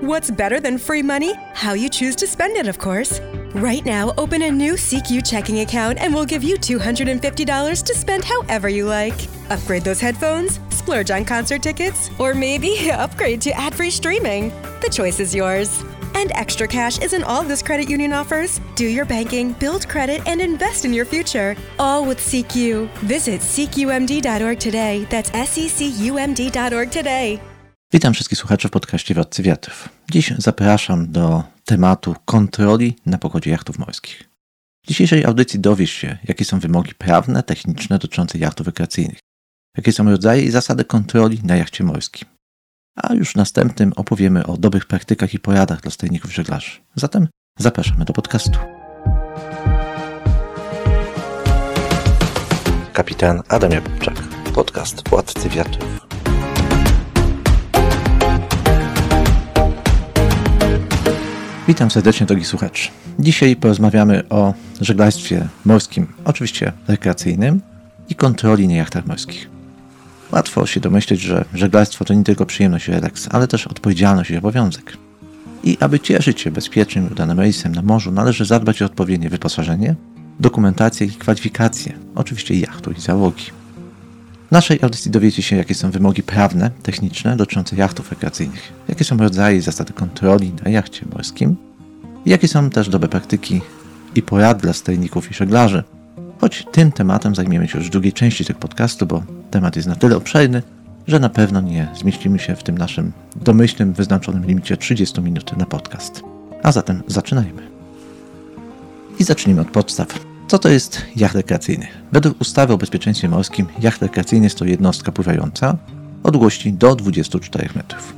What's better than free money? How you choose to spend it, of course. Right now, open a new CQ checking account and we'll give you $250 to spend however you like. Upgrade those headphones, splurge on concert tickets, or maybe upgrade to ad free streaming. The choice is yours. And extra cash isn't all this credit union offers. Do your banking, build credit, and invest in your future. All with CQ. Visit CQMD.org today. That's S E C U M D.org today. Witam wszystkich słuchaczy w podcaście Władcy Wiatrów. Dziś zapraszam do tematu kontroli na pokładzie jachtów morskich. W dzisiejszej audycji dowiesz się, jakie są wymogi prawne, techniczne dotyczące jachtów rekreacyjnych, jakie są rodzaje i zasady kontroli na jachcie morskim. A już w następnym opowiemy o dobrych praktykach i poradach dla stajników żeglarzy. Zatem zapraszamy do podcastu. Kapitan Adam Jakubczak, podcast Władcy Wiatrów. Witam serdecznie, drogi słuchacz. Dzisiaj porozmawiamy o żeglarstwie morskim, oczywiście rekreacyjnym i kontroli na jachtach morskich. Łatwo się domyśleć, że żeglarstwo to nie tylko przyjemność i relaks, ale też odpowiedzialność i obowiązek. I aby cieszyć się bezpiecznym i udanym rejsem na morzu, należy zadbać o odpowiednie wyposażenie, dokumentację i kwalifikacje, oczywiście jachtu i załogi. W naszej audycji dowiecie się, jakie są wymogi prawne, techniczne dotyczące jachtów rekreacyjnych, jakie są rodzaje i zasady kontroli na jachcie morskim, jakie są też dobre praktyki i porady dla stajników i żeglarzy. Choć tym tematem zajmiemy się już w drugiej części tego podcastu, bo temat jest na tyle obszerny, że na pewno nie zmieścimy się w tym naszym domyślnym, wyznaczonym limicie 30 minut na podcast. A zatem zaczynajmy. I zacznijmy od podstaw. Co to jest jacht rekreacyjny? Według ustawy o bezpieczeństwie morskim jacht rekreacyjny jest to jednostka pływająca o długości do 24 metrów.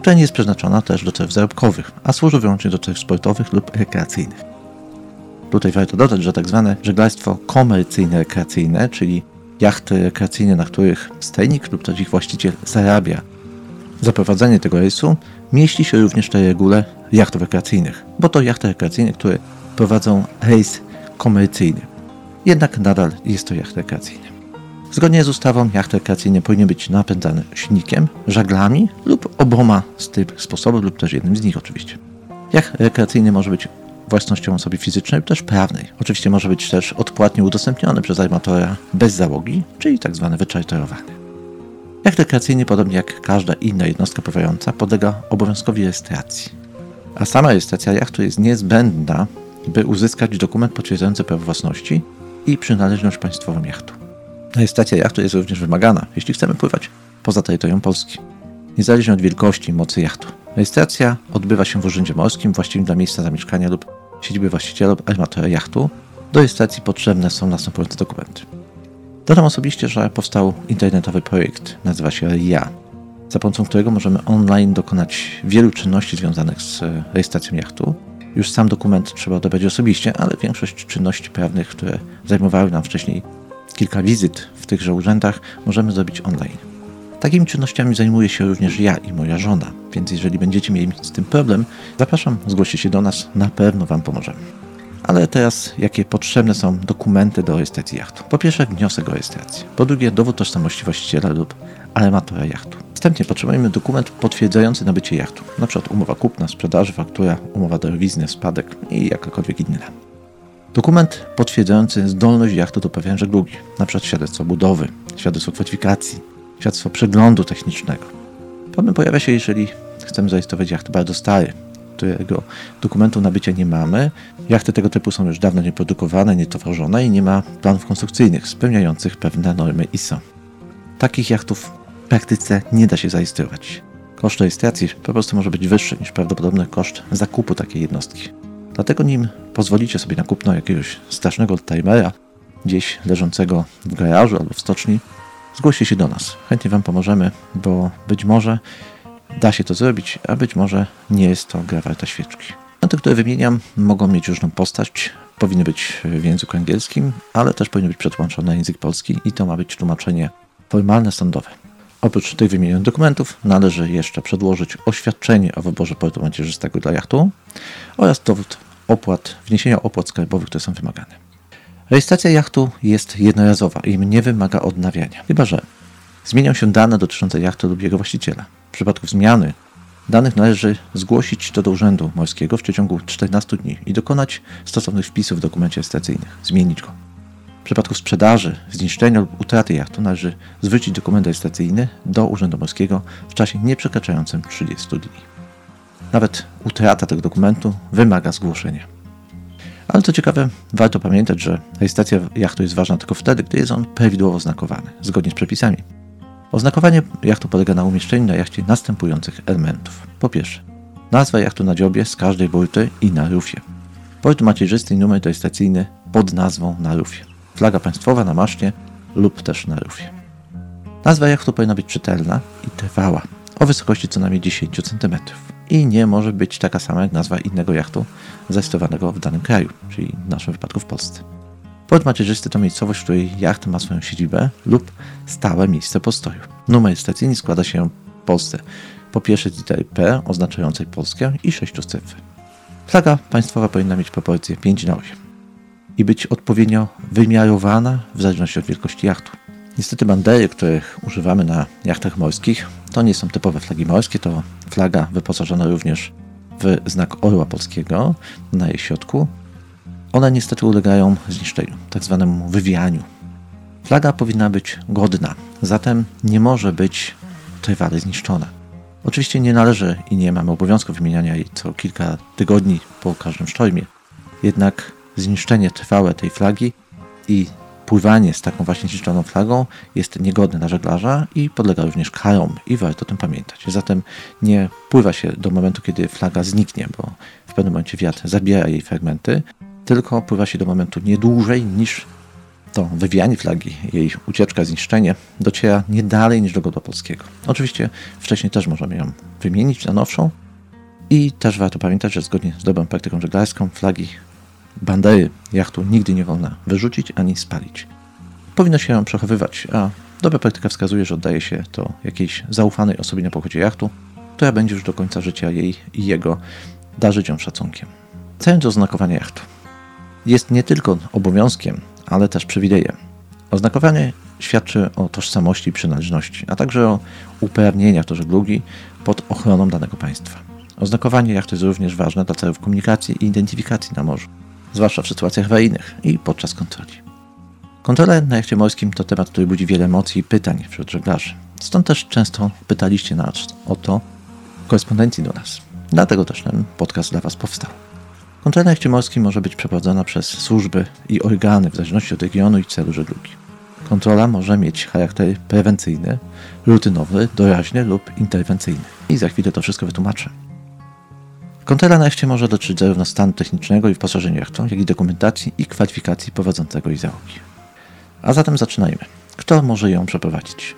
która nie jest przeznaczona też do celów zarobkowych, a służy wyłącznie do celów sportowych lub rekreacyjnych. Tutaj warto dodać, że tak zwane żeglarstwo komercyjne-rekreacyjne, czyli jachty rekreacyjne, na których stajnik lub też ich właściciel zarabia za prowadzenie tego rejsu, mieści się również w tej regule jachtów rekreacyjnych, bo to jachty rekreacyjne, które prowadzą rejs komercyjny. Jednak nadal jest to jacht rekreacyjny. Zgodnie z ustawą jacht rekreacyjny powinien być napędzany silnikiem, żaglami lub oboma z tych sposobów lub też jednym z nich oczywiście. Jacht rekreacyjny może być własnością osoby fizycznej lub też prawnej. Oczywiście może być też odpłatnie udostępniony przez armatora bez załogi, czyli tak zwany wyczarterowany. Jacht rekreacyjny, podobnie jak każda inna jednostka pływająca, podlega obowiązkowi rejestracji. A sama rejestracja jachtu jest niezbędna by uzyskać dokument potwierdzający prawo własności i przynależność państwową jachtu. Rejestracja jachtu jest również wymagana, jeśli chcemy pływać poza terytorium Polski. Niezależnie od wielkości i mocy jachtu. Rejestracja odbywa się w urzędzie morskim właściwym dla miejsca zamieszkania lub siedziby właściciela lub armatora jachtu. Do rejestracji potrzebne są następujące dokumenty. Dodam osobiście, że powstał internetowy projekt, nazywa się RIA, za pomocą którego możemy online dokonać wielu czynności związanych z rejestracją jachtu, już sam dokument trzeba odebrać osobiście, ale większość czynności prawnych, które zajmowały nam wcześniej kilka wizyt w tychże urzędach, możemy zrobić online. Takimi czynnościami zajmuję się również ja i moja żona, więc jeżeli będziecie mieli z tym problem, zapraszam, zgłoście się do nas, na pewno Wam pomożemy. Ale teraz, jakie potrzebne są dokumenty do rejestracji jachtu? Po pierwsze, wniosek o rejestrację. Po drugie, dowód tożsamości właściciela lub armatora jachtu. Następnie potrzebujemy dokument potwierdzający nabycie jachtu, np. umowa kupna, sprzedaży, faktura, umowa darowizny, spadek i jakakolwiek inna. Dokument potwierdzający zdolność jachtu do pewien żeglugi, np. świadectwo budowy, świadectwo kwalifikacji, świadectwo przeglądu technicznego. Problem pojawia się, jeżeli chcemy zarejestrować jacht bardzo stary, którego dokumentu nabycia nie mamy. Jachty tego typu są już dawno nieprodukowane, nietworzone i nie ma planów konstrukcyjnych spełniających pewne normy ISO. Takich jachtów praktyce nie da się zarejestrować. Koszt rejestracji po prostu może być wyższy niż prawdopodobny koszt zakupu takiej jednostki. Dlatego nim pozwolicie sobie na kupno jakiegoś strasznego timera, gdzieś leżącego w garażu albo w stoczni, zgłoście się do nas. Chętnie Wam pomożemy, bo być może da się to zrobić, a być może nie jest to gra warta świeczki. Te, które wymieniam, mogą mieć różną postać, powinny być w języku angielskim, ale też powinny być przetłumaczone na język polski i to ma być tłumaczenie formalne, sądowe. Oprócz tych wymienionych dokumentów należy jeszcze przedłożyć oświadczenie o wyborze portu macierzystego dla jachtu oraz dowód opłat, wniesienia opłat skarbowych, które są wymagane. Rejestracja jachtu jest jednorazowa i nie wymaga odnawiania, chyba że zmienią się dane dotyczące jachtu lub jego właściciela. W przypadku zmiany danych należy zgłosić to do Urzędu Morskiego w przeciągu 14 dni i dokonać stosownych wpisów w dokumencie rejestracyjnym, zmienić go. Przypadku sprzedaży, zniszczenia lub utraty jachtu należy zwrócić dokument rejestracyjny do Urzędu Morskiego w czasie nie przekraczającym 30 dni. Nawet utrata tego dokumentu wymaga zgłoszenia. Ale co ciekawe, warto pamiętać, że rejestracja jachtu jest ważna tylko wtedy, gdy jest on prawidłowo oznakowany, zgodnie z przepisami. Oznakowanie jachtu polega na umieszczeniu na jachcie następujących elementów. Po pierwsze, nazwa jachtu na dziobie z każdej burty i na rufie. Port macierzysty i numer rejestracyjny pod nazwą na rufie. Flaga państwowa na maszcie lub też na rufie. Nazwa jachtu powinna być czytelna i trwała, o wysokości co najmniej 10 cm i nie może być taka sama jak nazwa innego jachtu zarejestrowanego w danym kraju, czyli w naszym wypadku w Polsce. Port macierzysty to miejscowość, w której jacht ma swoją siedzibę lub stałe miejsce postoju. Numer stacyjny składa się w Polsce po pierwszej z litery P oznaczającej Polskę i sześciu cyfr. Flaga państwowa powinna mieć proporcje 5 na 8 i być odpowiednio wymiarowana w zależności od wielkości jachtu. Niestety bandery, których używamy na jachtach morskich, to nie są typowe flagi morskie, to flaga wyposażona również w znak orła polskiego na jej środku. One niestety ulegają zniszczeniu, tak zwanemu wywijaniu. Flaga powinna być godna, zatem nie może być trwale zniszczona. Oczywiście nie należy i nie mamy obowiązku wymieniania jej co kilka tygodni po każdym sztormie. Jednak zniszczenie trwałe tej flagi i pływanie z taką właśnie zniszczoną flagą jest niegodne na żeglarza i podlega również karom i warto o tym pamiętać. Zatem nie pływa się do momentu, kiedy flaga zniknie, bo w pewnym momencie wiatr zabiera jej fragmenty, tylko pływa się do momentu nie dłużej niż to wywijanie flagi, jej ucieczka, zniszczenie dociera nie dalej niż do godła polskiego. Oczywiście wcześniej też możemy ją wymienić na nowszą i też warto pamiętać, że zgodnie z dobrą praktyką żeglarską flagi bandery jachtu nigdy nie wolno wyrzucić ani spalić. Powinno się ją przechowywać, a dobra praktyka wskazuje, że oddaje się to jakiejś zaufanej osobie na pokładzie jachtu, która będzie już do końca życia jej i jego darzyć ją szacunkiem. Cel oznakowania jachtu jest nie tylko obowiązkiem, ale też przywilejem. Oznakowanie świadczy o tożsamości i przynależności, a także o uprawnieniach do żeglugi pod ochroną danego państwa. Oznakowanie jachtu jest również ważne dla celów komunikacji i identyfikacji na morzu zwłaszcza w sytuacjach awaryjnych i podczas kontroli. Kontrole na jachcie morskim to temat, który budzi wiele emocji i pytań wśród żeglarzy. Stąd też często pytaliście nas o to w korespondencji do nas. Dlatego też ten podcast dla Was powstał. Kontrola na jachcie morskim może być przeprowadzona przez służby i organy w zależności od regionu i celu żeglugi. Kontrola może mieć charakter prewencyjny, rutynowy, doraźny lub interwencyjny. I za chwilę to wszystko wytłumaczę. Kontrola na może dotyczyć zarówno stanu technicznego i wyposażenia jachtu, jak i dokumentacji i kwalifikacji prowadzącego i załogi. A zatem zaczynajmy. Kto może ją przeprowadzić?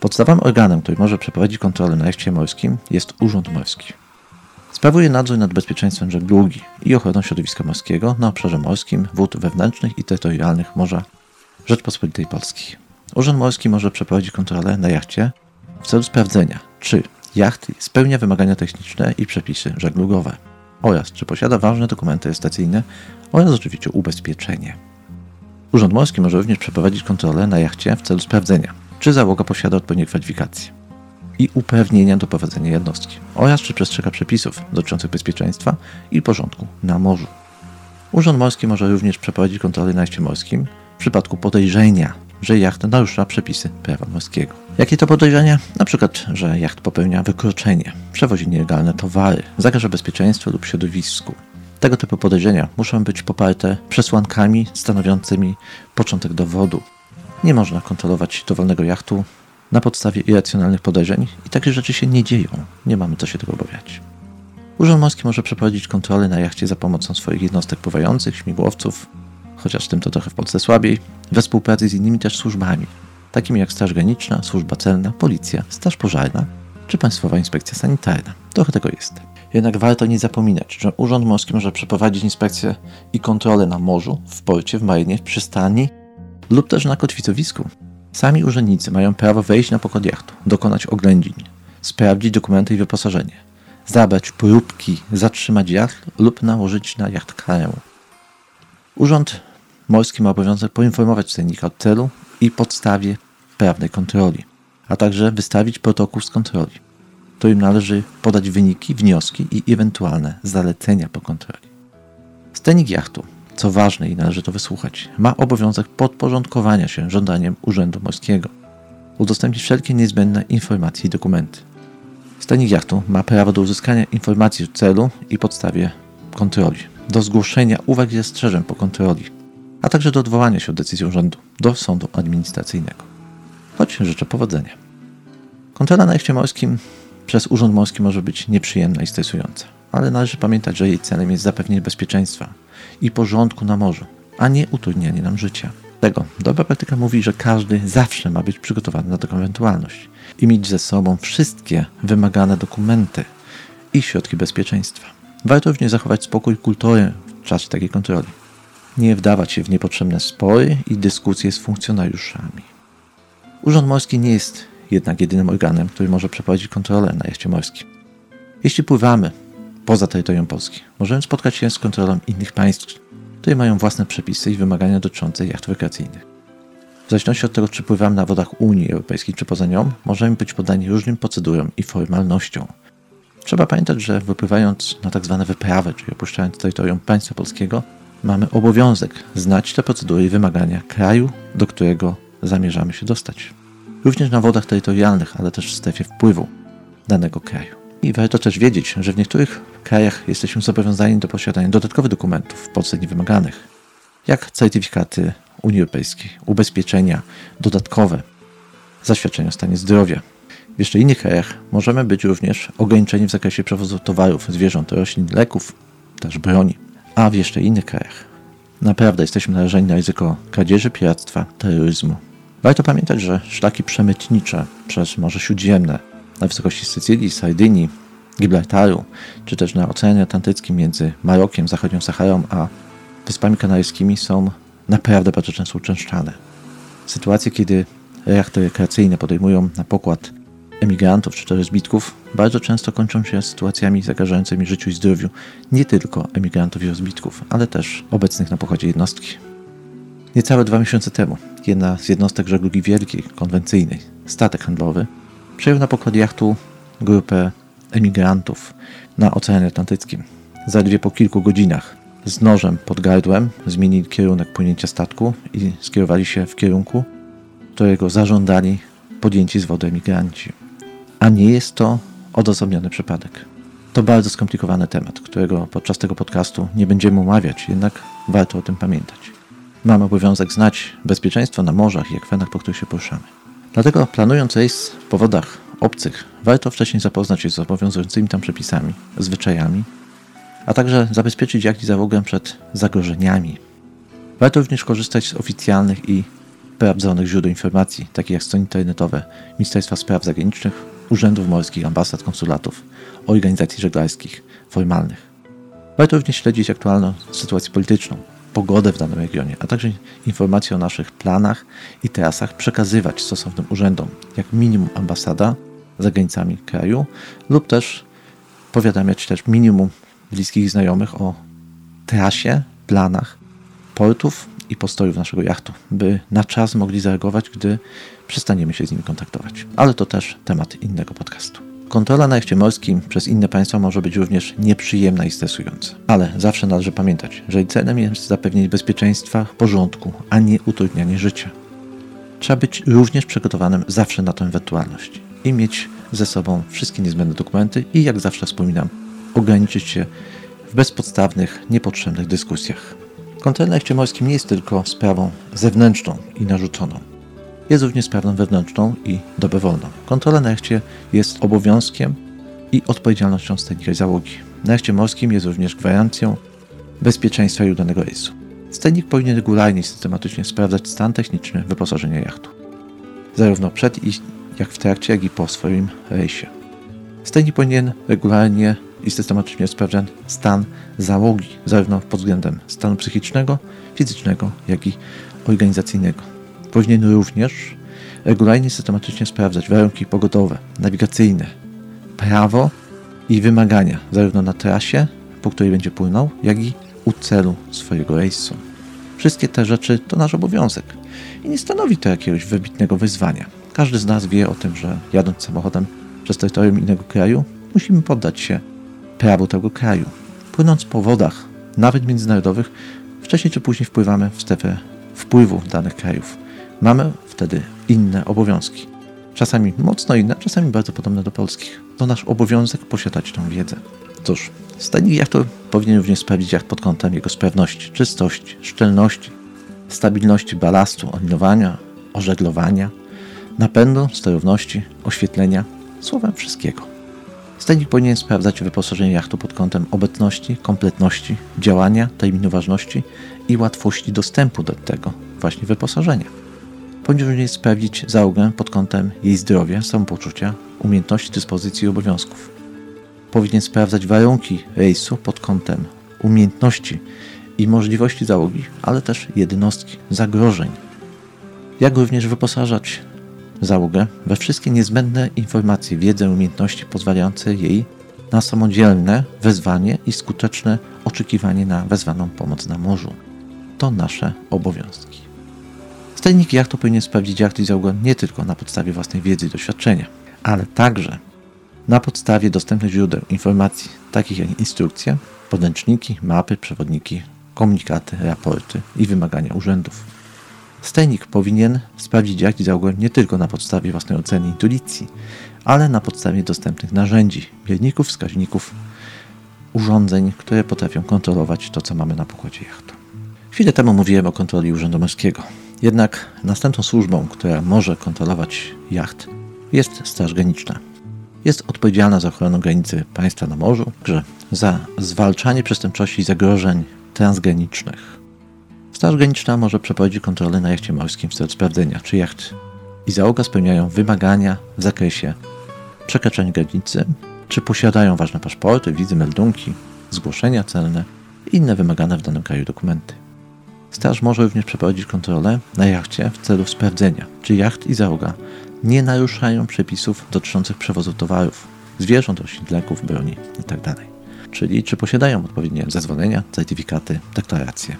Podstawowym organem, który może przeprowadzić kontrolę na jachcie morskim jest Urząd Morski. Sprawuje nadzór nad bezpieczeństwem żeglugi i ochroną środowiska morskiego na obszarze morskim, wód wewnętrznych i terytorialnych Morza Rzeczpospolitej Polskiej. Urząd Morski może przeprowadzić kontrolę na jachcie w celu sprawdzenia, czy jacht spełnia wymagania techniczne i przepisy żeglugowe oraz czy posiada ważne dokumenty stacyjne oraz oczywiście ubezpieczenie. Urząd Morski może również przeprowadzić kontrolę na jachcie w celu sprawdzenia, czy załoga posiada odpowiednie kwalifikacje i uprawnienia do prowadzenia jednostki oraz czy przestrzega przepisów dotyczących bezpieczeństwa i porządku na morzu. Urząd Morski może również przeprowadzić kontrolę na jachcie morskim w przypadku podejrzenia że jacht narusza przepisy prawa morskiego. Jakie to podejrzenia? Na przykład, że jacht popełnia wykroczenie, przewozi nielegalne towary, zagraża bezpieczeństwu lub środowisku. Tego typu podejrzenia muszą być poparte przesłankami stanowiącymi początek dowodu. Nie można kontrolować dowolnego jachtu na podstawie irracjonalnych podejrzeń i takie rzeczy się nie dzieją. Nie mamy co się tego obawiać. Urząd Morski może przeprowadzić kontrolę na jachcie za pomocą swoich jednostek pływających, śmigłowców, chociaż tym to trochę w Polsce słabiej, we współpracy z innymi też służbami, takimi jak Straż Graniczna, Służba Celna, Policja, Straż Pożarna czy Państwowa Inspekcja Sanitarna. Trochę tego jest. Jednak warto nie zapominać, że Urząd Morski może przeprowadzić inspekcję i kontrolę na morzu, w porcie, w marynie, w przystani lub też na kotwicowisku. Sami urzędnicy mają prawo wejść na pokład jachtu, dokonać oględzin, sprawdzić dokumenty i wyposażenie, zabrać próbki, zatrzymać jacht lub nałożyć na jacht karę. Urząd Morski ma obowiązek poinformować cennika o celu i podstawie prawnej kontroli, a także wystawić protokół z kontroli. którym należy podać wyniki, wnioski i ewentualne zalecenia po kontroli. Stenik jachtu, co ważne i należy to wysłuchać, ma obowiązek podporządkowania się żądaniem Urzędu Morskiego, udostępnić wszelkie niezbędne informacje i dokumenty. Stenik jachtu ma prawo do uzyskania informacji o celu i podstawie kontroli, do zgłoszenia uwag i zastrzeżeń po kontroli, a także do odwołania się od decyzji urzędu do sądu administracyjnego. Choć życzę powodzenia. Kontrola na jachcie morskim przez Urząd Morski może być nieprzyjemna i stresująca, ale należy pamiętać, że jej celem jest zapewnienie bezpieczeństwa i porządku na morzu, a nie utrudnianie nam życia. Tego dobra praktyka mówi, że każdy zawsze ma być przygotowany na taką ewentualność i mieć ze sobą wszystkie wymagane dokumenty i środki bezpieczeństwa. Warto również zachować spokój i kulturę w czasie takiej kontroli. Nie wdawać się w niepotrzebne spory i dyskusje z funkcjonariuszami. Urząd Morski nie jest jednak jedynym organem, który może przeprowadzić kontrolę na jachcie morskim. Jeśli pływamy poza terytorium Polski, możemy spotkać się z kontrolą innych państw, które mają własne przepisy i wymagania dotyczące jacht rekreacyjnych. W zależności od tego, czy pływamy na wodach Unii Europejskiej, czy poza nią, możemy być poddani różnym procedurom i formalnościom. Trzeba pamiętać, że wypływając na tzw. Tak wyprawy, czyli opuszczając terytorium państwa polskiego, mamy obowiązek znać te procedury i wymagania kraju, do którego zamierzamy się dostać. Również na wodach terytorialnych, ale też w strefie wpływu danego kraju. I warto też wiedzieć, że w niektórych krajach jesteśmy zobowiązani do posiadania dodatkowych dokumentów w Polsce niewymaganych, jak certyfikaty Unii Europejskiej, ubezpieczenia dodatkowe, zaświadczenia o stanie zdrowia. W jeszcze innych krajach możemy być również ograniczeni w zakresie przewozu towarów, zwierząt, roślin, leków, też broni. A w jeszcze innych krajach naprawdę jesteśmy narażeni na ryzyko kradzieży, piractwa, terroryzmu. Warto pamiętać, że szlaki przemytnicze przez Morze Śródziemne na wysokości Sycylii, Sardynii, Gibraltaru, czy też na Oceanie Atlantyckim między Marokiem, Zachodnią Saharą a Wyspami Kanaryjskimi są naprawdę bardzo często uczęszczane. Sytuacje, kiedy jachty rekreacyjne podejmują na pokład emigrantów czy też rozbitków, bardzo często kończą się sytuacjami zagrażającymi życiu i zdrowiu nie tylko emigrantów i rozbitków, ale też obecnych na pokładzie jednostki. Niecałe dwa miesiące temu jedna z jednostek żeglugi wielkiej, konwencyjnej, statek handlowy, przejął na pokład jachtu grupę emigrantów na Oceanie Atlantyckim. Zaledwie po kilku godzinach z nożem pod gardłem zmienili kierunek płynięcia statku i skierowali się w kierunku, którego zażądali podjęci z wody emigranci. A nie jest to odosobniony przypadek. To bardzo skomplikowany temat, którego podczas tego podcastu nie będziemy omawiać, jednak warto o tym pamiętać. Mamy obowiązek znać bezpieczeństwo na morzach i akwenach, po których się poruszamy. Dlatego planując rejs po wodach obcych, warto wcześniej zapoznać się z obowiązującymi tam przepisami, zwyczajami, a także zabezpieczyć jak i załogę przed zagrożeniami. Warto również korzystać z oficjalnych i sprawdzonych źródeł informacji, takich jak strony internetowe Ministerstwa Spraw Zagranicznych, urzędów morskich, ambasad, konsulatów, organizacji żeglarskich formalnych. Warto również śledzić aktualną sytuację polityczną, pogodę w danym regionie, a także informacje o naszych planach i trasach przekazywać stosownym urzędom, jak minimum ambasada za granicami kraju, lub też powiadamiać też minimum bliskich znajomych o trasie, planach portów i postojów naszego jachtu, by na czas mogli zareagować, gdy przestaniemy się z nimi kontaktować. Ale to też temat innego podcastu. Kontrola na jachcie morskim przez inne państwa może być również nieprzyjemna i stresująca. Ale zawsze należy pamiętać, że celem jest zapewnienie bezpieczeństwa, porządku, a nie utrudnianie życia. Trzeba być również przygotowanym zawsze na tę ewentualność i mieć ze sobą wszystkie niezbędne dokumenty i jak zawsze wspominam, ograniczyć się w bezpodstawnych, niepotrzebnych dyskusjach. Kontrola na jachcie morskim nie jest tylko sprawą zewnętrzną i narzuconą jest również sprawą wewnętrzną i dobrowolną. Kontrola na jachcie jest obowiązkiem i odpowiedzialnością stajnika i załogi. Na jachcie morskim jest również gwarancją bezpieczeństwa i udanego rejsu. Stajnik powinien regularnie i systematycznie sprawdzać stan techniczny wyposażenia jachtu, zarówno przed jak w trakcie, jak i po swoim rejsie. Stajnik powinien regularnie i systematycznie sprawdzać stan załogi, zarówno pod względem stanu psychicznego, fizycznego, jak i organizacyjnego powinien również regularnie systematycznie sprawdzać warunki pogodowe, nawigacyjne, prawo i wymagania, zarówno na trasie, po której będzie płynął, jak i u celu swojego rejsu. Wszystkie te rzeczy to nasz obowiązek i nie stanowi to jakiegoś wybitnego wyzwania. Każdy z nas wie o tym, że jadąc samochodem przez terytorium innego kraju, musimy poddać się prawu tego kraju. Płynąc po wodach, nawet międzynarodowych, wcześniej czy później wpływamy w strefę wpływu danych krajów. Mamy wtedy inne obowiązki. Czasami mocno inne, czasami bardzo podobne do polskich. To nasz obowiązek posiadać tą wiedzę. Cóż, stajnik jachtu powinien również sprawdzić jacht pod kątem jego sprawności, czystości, szczelności, stabilności balastu, olinowania, ożeglowania, napędu, sterowności, oświetlenia, słowem wszystkiego. Stajnik powinien sprawdzać wyposażenie jachtu pod kątem obecności, kompletności, działania, terminu ważności i łatwości dostępu do tego właśnie wyposażenia. Również sprawdzić załogę pod kątem jej zdrowia, samopoczucia, umiejętności, dyspozycji i obowiązków. Powinien sprawdzać warunki rejsu pod kątem umiejętności i możliwości załogi, ale też jednostki, zagrożeń. Jak również wyposażać załogę we wszystkie niezbędne informacje, wiedzę, umiejętności pozwalające jej na samodzielne wezwanie i skuteczne oczekiwanie na wezwaną pomoc na morzu. To nasze obowiązki. Stajnik jachtu powinien sprawdzić jachty i załogę nie tylko na podstawie własnej wiedzy i doświadczenia, ale także na podstawie dostępnych źródeł informacji, takich jak instrukcje, podręczniki, mapy, przewodniki, komunikaty, raporty i wymagania urzędów. Stajnik powinien sprawdzić jacht i załogę nie tylko na podstawie własnej oceny intuicji, ale na podstawie dostępnych narzędzi, mierników, wskaźników, urządzeń, które potrafią kontrolować to, co mamy na pokładzie jachtu. Chwilę temu mówiłem o kontroli Urzędu Morskiego. Jednak następną służbą, która może kontrolować jacht, jest Straż Graniczna. Jest odpowiedzialna za ochronę granicy państwa na morzu, także za zwalczanie przestępczości i zagrożeń transgranicznych. Straż Graniczna może przeprowadzić kontrolę na jachcie morskim w celu sprawdzenia, czy jacht i załoga spełniają wymagania w zakresie przekraczania granicy, czy posiadają ważne paszporty, wizy, meldunki, zgłoszenia celne i inne wymagane w danym kraju dokumenty. Straż może również przeprowadzić kontrolę na jachcie w celu sprawdzenia, czy jacht i załoga nie naruszają przepisów dotyczących przewozu towarów, zwierząt, leków, broni itd. Czyli czy posiadają odpowiednie zezwolenia, certyfikaty, deklaracje.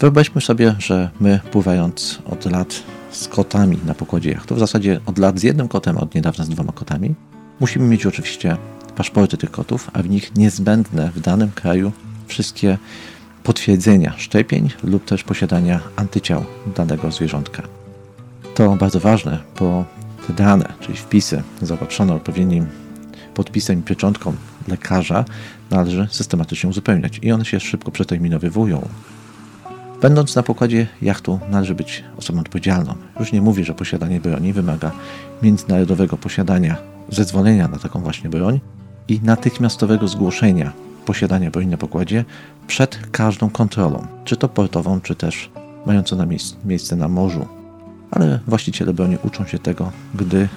Wyobraźmy sobie, że my pływając od lat z kotami na pokładzie jachtu, w zasadzie od lat z jednym kotem, a od niedawna z dwoma kotami, musimy mieć oczywiście paszporty tych kotów, a w nich niezbędne w danym kraju wszystkie potwierdzenia szczepień lub też posiadania antyciał danego zwierzątka. To bardzo ważne, bo te dane, czyli wpisy zaopatrzone odpowiednim podpisem i pieczątką lekarza należy systematycznie uzupełniać i one się szybko przeterminowywują. Będąc na pokładzie jachtu należy być osobą odpowiedzialną. Już nie mówię, że posiadanie broni wymaga międzynarodowego posiadania zezwolenia na taką właśnie broń i natychmiastowego zgłoszenia posiadania broni na pokładzie przed każdą kontrolą, czy to portową, czy też mającą na miejsce na morzu. Ale właściciele broni uczą się tego, gdy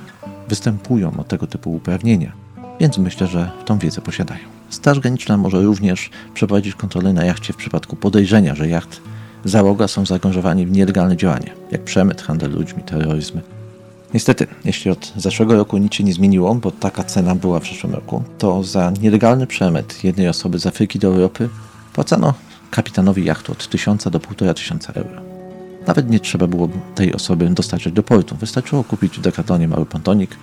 występują o tego typu uprawnienia, więc myślę, że tą wiedzę posiadają. Straż Graniczna może również przeprowadzić kontrolę na jachcie w przypadku podejrzenia, że jacht załoga są zaangażowani w nielegalne działania, jak przemyt, handel ludźmi, terroryzm. Niestety, jeśli od zeszłego roku nic się nie zmieniło, bo taka cena była w zeszłym roku, to za nielegalny przemyt jednej osoby z Afryki do Europy płacano kapitanowi jachtu od 1000 do 1500 euro. Nawet nie trzeba było tej osoby dostarczyć do portu. Wystarczyło kupić w Decathlanie mały pontonik,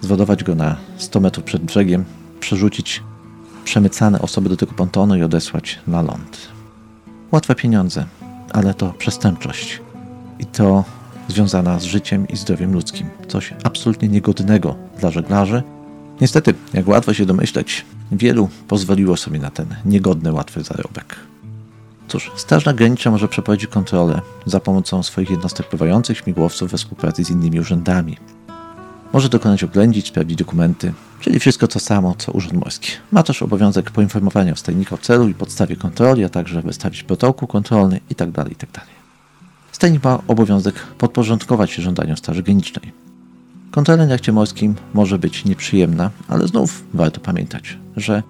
zwodować go na 100 metrów przed brzegiem, przerzucić przemycane osoby do tego pontonu i odesłać na ląd. Łatwe pieniądze, ale to przestępczość. I to związana z życiem i zdrowiem ludzkim. Coś absolutnie niegodnego dla żeglarzy. Niestety, jak łatwo się domyśleć, wielu pozwoliło sobie na ten niegodny, łatwy zarobek. Cóż, Strażna Graniczna może przeprowadzić kontrolę za pomocą swoich jednostek pływających, śmigłowców we współpracy z innymi urzędami. Może dokonać oględzić, sprawdzić dokumenty, czyli wszystko to samo co Urząd Morski. Ma też obowiązek poinformowania wstajnika o celu i podstawie kontroli, a także wystawić protokół kontrolny itd. itd. Stajnik ma obowiązek podporządkować się żądaniom Straży Granicznej. Kontrola na jachcie morskim może być nieprzyjemna, ale znów warto pamiętać, że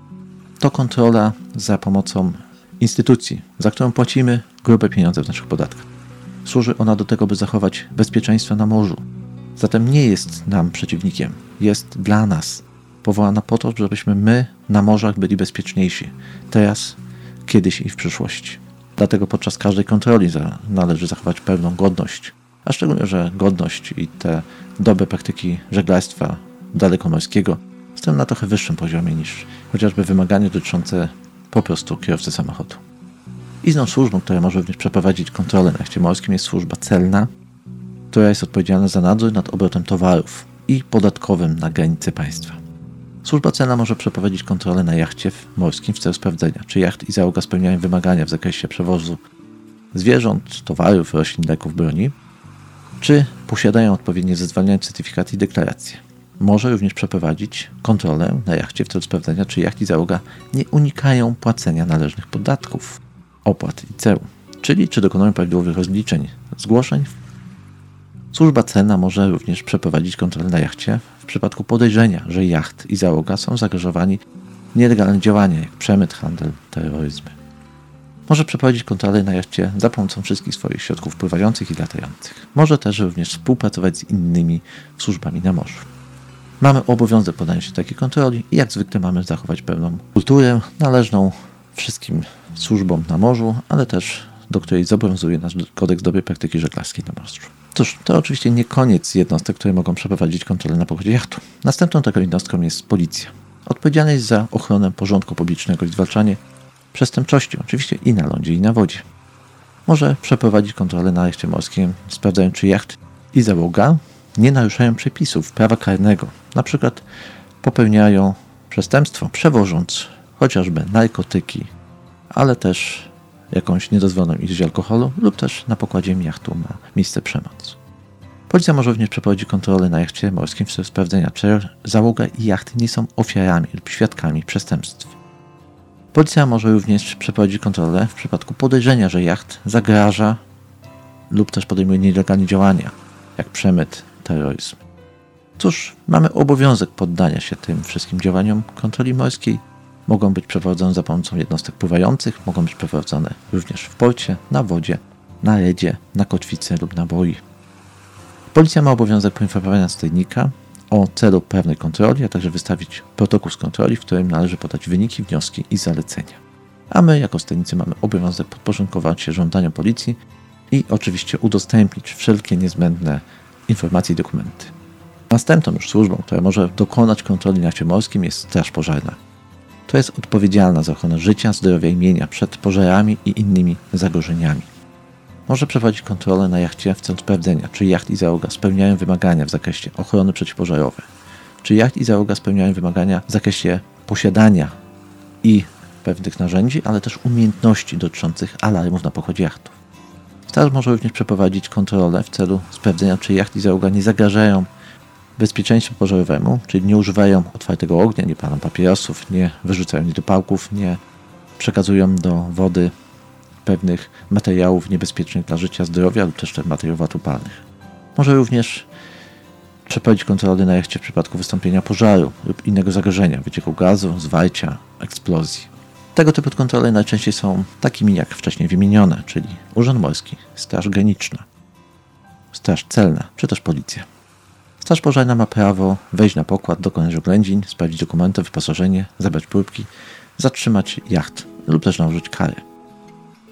to kontrola za pomocą instytucji, za którą płacimy grube pieniądze w naszych podatkach. Służy ona do tego, by zachować bezpieczeństwo na morzu. Zatem nie jest nam przeciwnikiem, jest dla nas powołana po to, żebyśmy my na morzach byli bezpieczniejsi. Teraz, kiedyś i w przyszłości. Dlatego podczas każdej kontroli należy zachować pewną godność, a szczególnie, że godność i te dobre praktyki żeglarstwa dalekomorskiego stoją na trochę wyższym poziomie niż chociażby wymagania dotyczące po prostu kierowcy samochodu. Inną służbą, która może również przeprowadzić kontrolę na jachcie morskim jest służba celna, która jest odpowiedzialna za nadzór nad obrotem towarów i podatkowym na granicy państwa. Służba celna może przeprowadzić kontrolę na jachcie morskim w celu sprawdzenia, czy jacht i załoga spełniają wymagania w zakresie przewozu zwierząt, towarów, roślin, leków, broni, czy posiadają odpowiednie zezwolenia, certyfikaty i deklaracje. Może również przeprowadzić kontrolę na jachcie w celu sprawdzenia, czy jacht i załoga nie unikają płacenia należnych podatków, opłat i ceł, czyli czy dokonują prawidłowych rozliczeń, zgłoszeń. Służba celna może również przeprowadzić kontrolę na jachcie przypadku podejrzenia, że jacht i załoga są zaangażowani w nielegalne działania, jak przemyt, handel, terroryzm. Może przeprowadzić kontrolę na jachcie za pomocą wszystkich swoich środków pływających i latających. Może też również współpracować z innymi służbami na morzu. Mamy obowiązek podania się takiej kontroli i jak zwykle mamy zachować pewną kulturę należną wszystkim służbom na morzu, ale też do której zobowiązuje nas kodeks dobrej praktyki żeglarskiej na morzu. Cóż, to oczywiście nie koniec jednostek, które mogą przeprowadzić kontrolę na pokładzie jachtu. Następną taką jednostką jest policja. Odpowiedzialna jest za ochronę porządku publicznego i zwalczanie przestępczości, oczywiście i na lądzie, i na wodzie. Może przeprowadzić kontrolę na jachcie morskim, sprawdzając czy jacht i załoga nie naruszają przepisów prawa karnego, na przykład popełniają przestępstwo, przewożąc chociażby narkotyki, ale też jakąś niedozwoloną ilość alkoholu lub też na pokładzie jachtu ma miejsce przemoc. Policja może również przeprowadzić kontrolę na jachcie morskim w celu sprawdzenia, czy załoga i jachty nie są ofiarami lub świadkami przestępstw. Policja może również przeprowadzić kontrolę w przypadku podejrzenia, że jacht zagraża lub też podejmuje nielegalne działania, jak przemyt, terroryzm. Cóż, mamy obowiązek poddania się tym wszystkim działaniom kontroli morskiej. Mogą być przeprowadzone za pomocą jednostek pływających, mogą być przeprowadzone również w porcie, na wodzie, na redzie, na kotwicy lub na boi. Policja ma obowiązek poinformowania sternika o celu pewnej kontroli, a także wystawić protokół z kontroli, w którym należy podać wyniki, wnioski i zalecenia. A my, jako sternicy, mamy obowiązek podporządkować się żądaniom policji i oczywiście udostępnić wszelkie niezbędne informacje i dokumenty. Następną już służbą, która może dokonać kontroli na morskim jest Straż Pożarna. To jest odpowiedzialna za ochronę życia, zdrowia i mienia przed pożarami i innymi zagrożeniami. Może przeprowadzić kontrolę na jachcie w celu sprawdzenia, czy jacht i załoga spełniają wymagania w zakresie ochrony przeciwpożarowej, czy jacht i załoga spełniają wymagania w zakresie posiadania i pewnych narzędzi, ale też umiejętności dotyczących alarmów na pokładzie jachtów. Straż może również przeprowadzić kontrolę w celu sprawdzenia, czy jacht i załoga nie zagrażają bezpieczeństwu pożarowemu, czyli nie używają otwartego ognia, nie palą papierosów, nie wyrzucają niedopałków, nie przekazują do wody pewnych materiałów niebezpiecznych dla życia, zdrowia lub też materiałów atopalnych. Może również przeprowadzić kontrolę na jachcie w przypadku wystąpienia pożaru lub innego zagrożenia, wycieku gazu, zwarcia, eksplozji. Tego typu kontrole najczęściej są takimi jak wcześniej wymienione, czyli Urząd Morski, Straż Graniczna, Straż Celna czy też Policja. Straż Pożarna ma prawo wejść na pokład, dokonać oględzin, sprawdzić dokumenty, wyposażenie, zabrać próbki, zatrzymać jacht lub też nałożyć karę.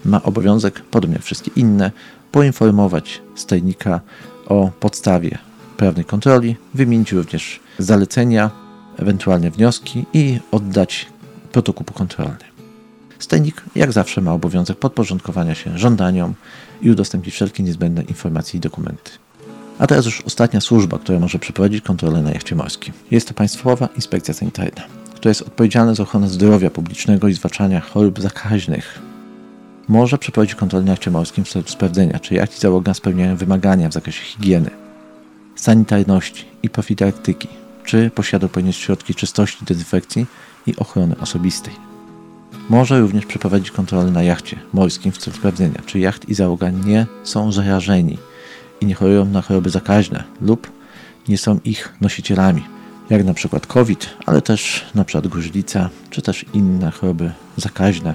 Ma obowiązek, podobnie jak wszystkie inne, poinformować stajnika o podstawie prawnej kontroli, wymienić również zalecenia, ewentualnie wnioski i oddać protokół kontrolny. Stajnik, jak zawsze, ma obowiązek podporządkowania się żądaniom i udostępnić wszelkie niezbędne informacje i dokumenty. A teraz już ostatnia służba, która może przeprowadzić kontrolę na jachcie morskim. Jest to Państwowa Inspekcja Sanitarna, która jest odpowiedzialna za ochronę zdrowia publicznego i zwalczania chorób zakaźnych. Może przeprowadzić kontrolę na jachcie morskim w celu sprawdzenia, czy jacht i załoga spełniają wymagania w zakresie higieny, sanitarności i profilaktyki, czy posiada odpowiednie środki czystości, dezynfekcji i ochrony osobistej. Może również przeprowadzić kontrolę na jachcie morskim w celu sprawdzenia, czy jacht i załoga nie są zarażeni i nie chorują na choroby zakaźne lub nie są ich nosicielami, jak na przykład COVID, ale też na przykład gruźlica, czy też inne choroby zakaźne.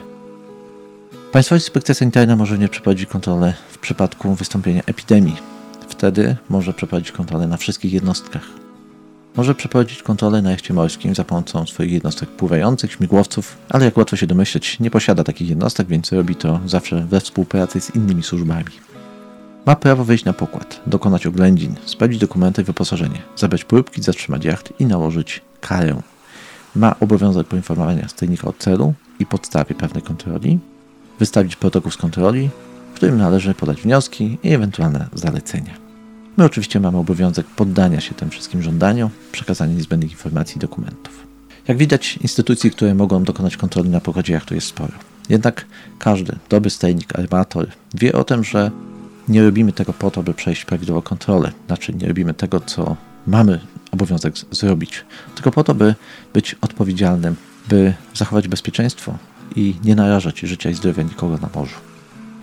Państwowa Inspekcja Sanitarna może nie przeprowadzić kontrolę w przypadku wystąpienia epidemii. Wtedy może przeprowadzić kontrolę na wszystkich jednostkach. Może przeprowadzić kontrolę na jachcie morskim za pomocą swoich jednostek pływających, śmigłowców, ale jak łatwo się domyśleć, nie posiada takich jednostek, więc robi to zawsze we współpracy z innymi służbami. Ma prawo wejść na pokład, dokonać oględzin, sprawdzić dokumenty i wyposażenie, zabrać próbki, zatrzymać jacht i nałożyć karę. Ma obowiązek poinformowania stajnika o celu i podstawie pewnej kontroli, wystawić protokół z kontroli, w którym należy podać wnioski i ewentualne zalecenia. My oczywiście mamy obowiązek poddania się tym wszystkim żądaniom, przekazania niezbędnych informacji i dokumentów. Jak widać, instytucji, które mogą dokonać kontroli na pokładzie jachtu jest sporo. Jednak każdy dobry stajnik, armator wie o tym, że nie robimy tego po to, by przejść prawidłową kontrolę. Znaczy, nie robimy tego, co mamy obowiązek zrobić, tylko po to, by być odpowiedzialnym, by zachować bezpieczeństwo i nie narażać życia i zdrowia nikogo na morzu.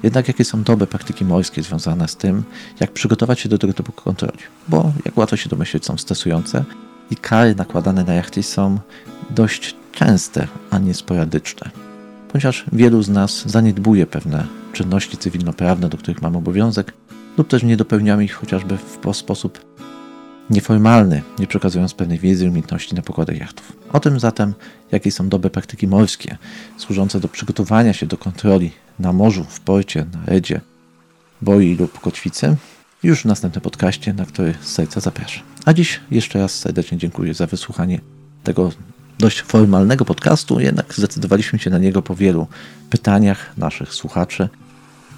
Jednak jakie są dobre praktyki morskie związane z tym, jak przygotować się do tego typu kontroli? Bo, jak łatwo się domyślić, są stresujące i kary nakładane na jachty są dość częste, a nie sporadyczne. Ponieważ wielu z nas zaniedbuje pewne czynności cywilnoprawne, do których mamy obowiązek, lub też nie dopełniamy ich chociażby w sposób nieformalny, nie przekazując pewnej wiedzy i umiejętności na pokładach jachtów. O tym zatem, jakie są dobre praktyki morskie służące do przygotowania się do kontroli na morzu, w porcie, na redzie, boi lub kotwicy, już w następnym podcaście, na który z serca zapraszam. A dziś jeszcze raz serdecznie dziękuję za wysłuchanie tego dość formalnego podcastu, jednak zdecydowaliśmy się na niego po wielu pytaniach naszych słuchaczy,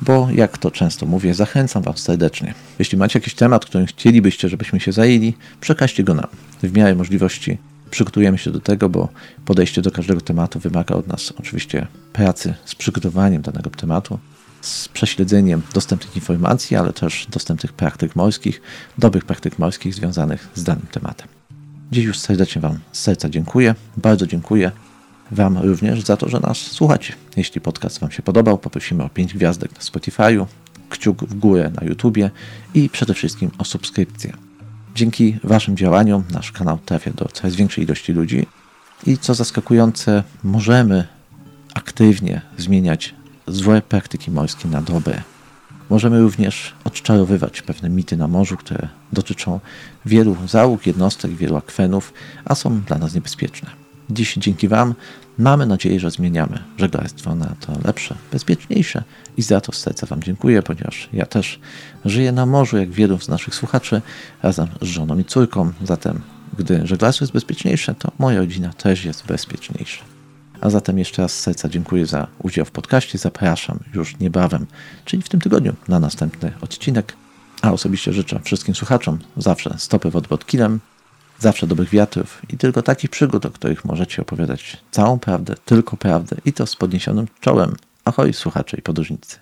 bo jak to często mówię, zachęcam Was serdecznie. Jeśli macie jakiś temat, którym chcielibyście, żebyśmy się zajęli, przekażcie go nam. W miarę możliwości przygotujemy się do tego, bo podejście do każdego tematu wymaga od nas oczywiście pracy z przygotowaniem danego tematu, z prześledzeniem dostępnych informacji, ale też dostępnych praktyk morskich, dobrych praktyk morskich związanych z danym tematem. Dziś już serdecznie Wam z serca dziękuję. Bardzo dziękuję Wam również za to, że nas słuchacie. Jeśli podcast Wam się podobał, poprosimy o 5 gwiazdek na Spotify'u, kciuk w górę na YouTubie i przede wszystkim o subskrypcję. Dzięki Waszym działaniom nasz kanał trafia do coraz większej ilości ludzi i co zaskakujące, możemy aktywnie zmieniać złe praktyki morskie na dobre. Możemy również odczarowywać pewne mity na morzu, które dotyczą wielu załóg, jednostek, wielu akwenów, a są dla nas niebezpieczne. Dziś dzięki Wam mamy nadzieję, że zmieniamy żeglarstwo na to lepsze, bezpieczniejsze i za to z serca Wam dziękuję, ponieważ ja też żyję na morzu, jak wielu z naszych słuchaczy, razem z żoną i córką. Zatem, gdy żeglarstwo jest bezpieczniejsze, to moja rodzina też jest bezpieczniejsza. A zatem jeszcze raz z serca dziękuję za udział w podcaście. Zapraszam już niebawem, czyli w tym tygodniu, na następny odcinek. A osobiście życzę wszystkim słuchaczom zawsze stopy pod kilem, zawsze dobrych wiatrów i tylko takich przygód, o których możecie opowiadać całą prawdę, tylko prawdę i to z podniesionym czołem. Ahoj słuchacze i podróżnicy.